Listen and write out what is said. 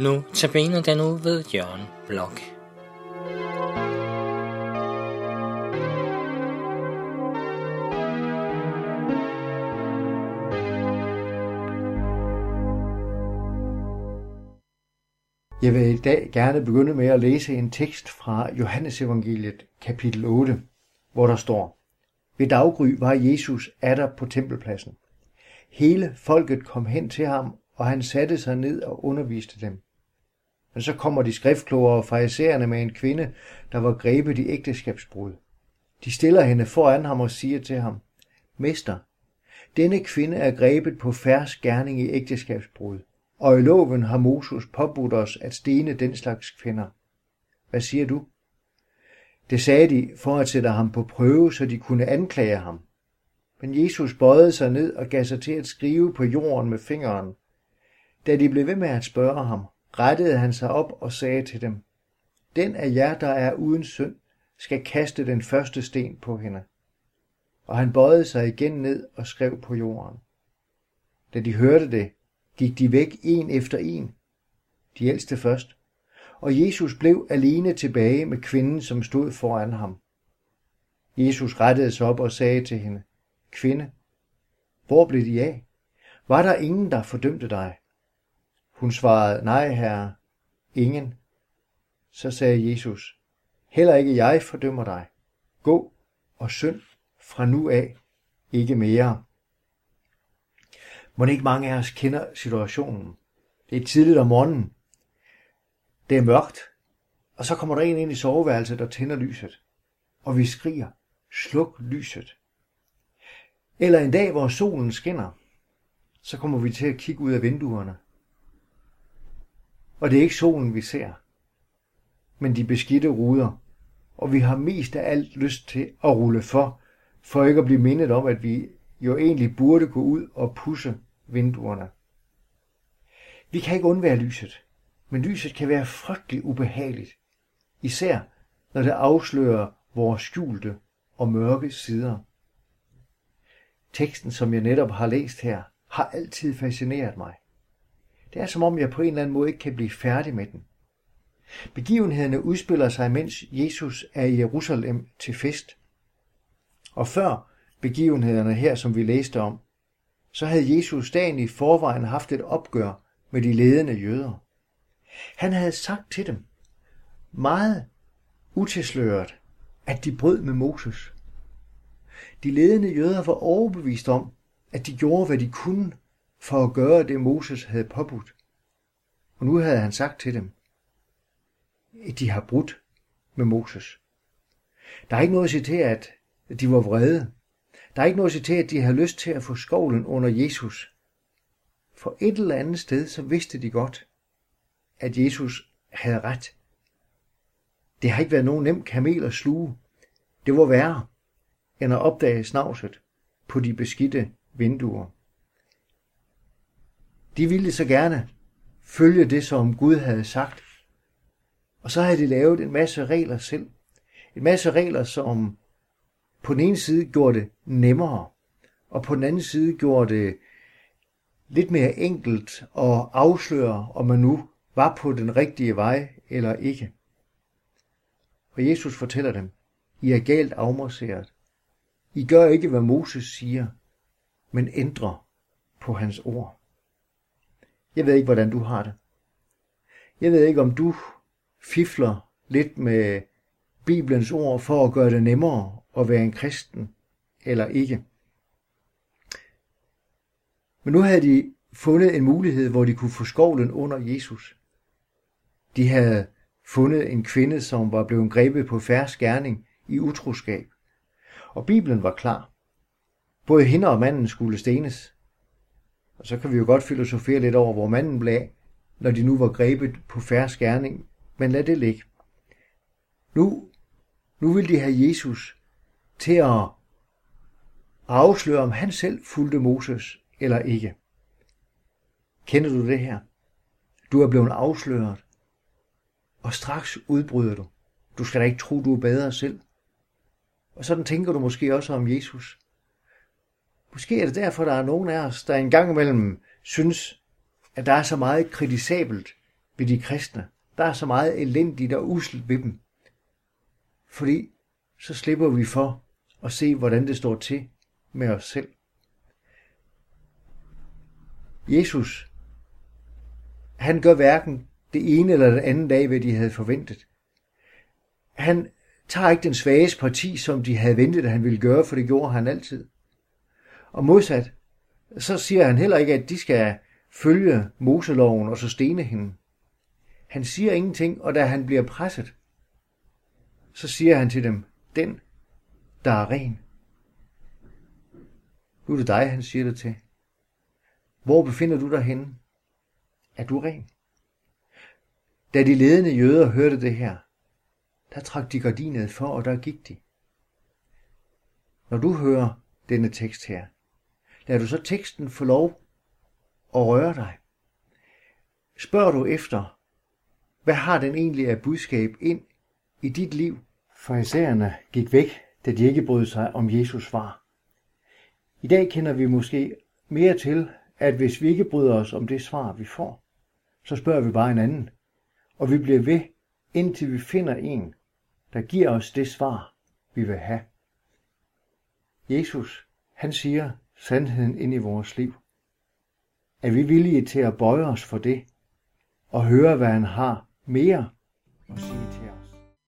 Nu tabiner den ud ved Jørgen Blok. Jeg vil i dag gerne begynde med at læse en tekst fra Johannes evangeliet kapitel 8, hvor der står, Ved daggry var Jesus atter på tempelpladsen. Hele folket kom hen til ham, og han satte sig ned og underviste dem. Men så kommer de skriftklogere og farisæerne med en kvinde, der var grebet i ægteskabsbrud. De stiller hende foran ham og siger til ham, Mester, denne kvinde er grebet på færds gerning i ægteskabsbrud, og i loven har Moses påbudt os at stene den slags kvinder. Hvad siger du? Det sagde de for at sætte ham på prøve, så de kunne anklage ham. Men Jesus bøjede sig ned og gav sig til at skrive på jorden med fingeren. Da de blev ved med at spørge ham, rettede han sig op og sagde til dem, Den af jer, der er uden synd, skal kaste den første sten på hende. Og han bøjede sig igen ned og skrev på jorden. Da de hørte det, gik de væk en efter en, de ældste først, og Jesus blev alene tilbage med kvinden, som stod foran ham. Jesus rettede sig op og sagde til hende, Kvinde, hvor blev de af? Var der ingen, der fordømte dig? Hun svarede, nej herre, ingen. Så sagde Jesus, heller ikke jeg fordømmer dig. Gå og synd fra nu af, ikke mere. Må ikke mange af os kender situationen. Det er tidligt om morgenen. Det er mørkt, og så kommer der en ind i soveværelset og tænder lyset. Og vi skriger, sluk lyset. Eller en dag, hvor solen skinner, så kommer vi til at kigge ud af vinduerne. Og det er ikke solen, vi ser, men de beskidte ruder. Og vi har mest af alt lyst til at rulle for, for ikke at blive mindet om, at vi jo egentlig burde gå ud og pusse vinduerne. Vi kan ikke undvære lyset, men lyset kan være frygtelig ubehageligt, især når det afslører vores skjulte og mørke sider. Teksten, som jeg netop har læst her, har altid fascineret mig. Det er som om jeg på en eller anden måde ikke kan blive færdig med den. Begivenhederne udspiller sig, mens Jesus er i Jerusalem til fest. Og før begivenhederne her, som vi læste om, så havde Jesus dagen i forvejen haft et opgør med de ledende jøder. Han havde sagt til dem, meget utilsløret, at de brød med Moses. De ledende jøder var overbevist om, at de gjorde, hvad de kunne for at gøre det, Moses havde påbudt. Og nu havde han sagt til dem, at de har brudt med Moses. Der er ikke noget at sige til, at de var vrede. Der er ikke noget at sige til, at de havde lyst til at få skovlen under Jesus. For et eller andet sted, så vidste de godt, at Jesus havde ret. Det har ikke været nogen nem kamel at sluge. Det var værre, end at opdage snavset på de beskidte vinduer. De ville så gerne følge det, som Gud havde sagt. Og så havde de lavet en masse regler selv. En masse regler, som på den ene side gjorde det nemmere, og på den anden side gjorde det lidt mere enkelt at afsløre, om man nu var på den rigtige vej eller ikke. Og Jesus fortæller dem, I er galt afmarseret. I gør ikke, hvad Moses siger, men ændrer på hans ord. Jeg ved ikke, hvordan du har det. Jeg ved ikke, om du fifler lidt med Bibelens ord for at gøre det nemmere at være en kristen eller ikke. Men nu havde de fundet en mulighed, hvor de kunne få skovlen under Jesus. De havde fundet en kvinde, som var blevet grebet på færre gerning i utroskab. Og Bibelen var klar. Både hende og manden skulle stenes. Og så kan vi jo godt filosofere lidt over, hvor manden blev af, når de nu var grebet på færre gerning. Men lad det ligge. Nu, nu vil de have Jesus til at afsløre, om han selv fulgte Moses eller ikke. Kender du det her? Du er blevet afsløret, og straks udbryder du. Du skal da ikke tro, du er bedre selv. Og sådan tænker du måske også om Jesus. Måske er det derfor, der er nogen af os, der engang imellem synes, at der er så meget kritisabelt ved de kristne. Der er så meget elendigt og uselt ved dem. Fordi så slipper vi for at se, hvordan det står til med os selv. Jesus, han gør hverken det ene eller det andet dag, hvad de havde forventet. Han tager ikke den svages parti, som de havde ventet, at han ville gøre, for det gjorde han altid. Og modsat, så siger han heller ikke, at de skal følge Moseloven og så stene hende. Han siger ingenting, og da han bliver presset, så siger han til dem, den, der er ren. Nu er det dig, han siger det til. Hvor befinder du dig henne? Er du ren? Da de ledende jøder hørte det her, der trak de gardinet for, og der gik de. Når du hører denne tekst her, lad du så teksten få lov at røre dig. Spørger du efter, hvad har den egentlig af budskab ind i dit liv? Farisæerne gik væk, da de ikke brød sig om Jesus svar. I dag kender vi måske mere til, at hvis vi ikke bryder os om det svar, vi får, så spørger vi bare en anden, og vi bliver ved, indtil vi finder en, der giver os det svar, vi vil have. Jesus, han siger sandheden ind i vores liv. Er vi villige til at bøje os for det, og høre, hvad han har mere at sige til os?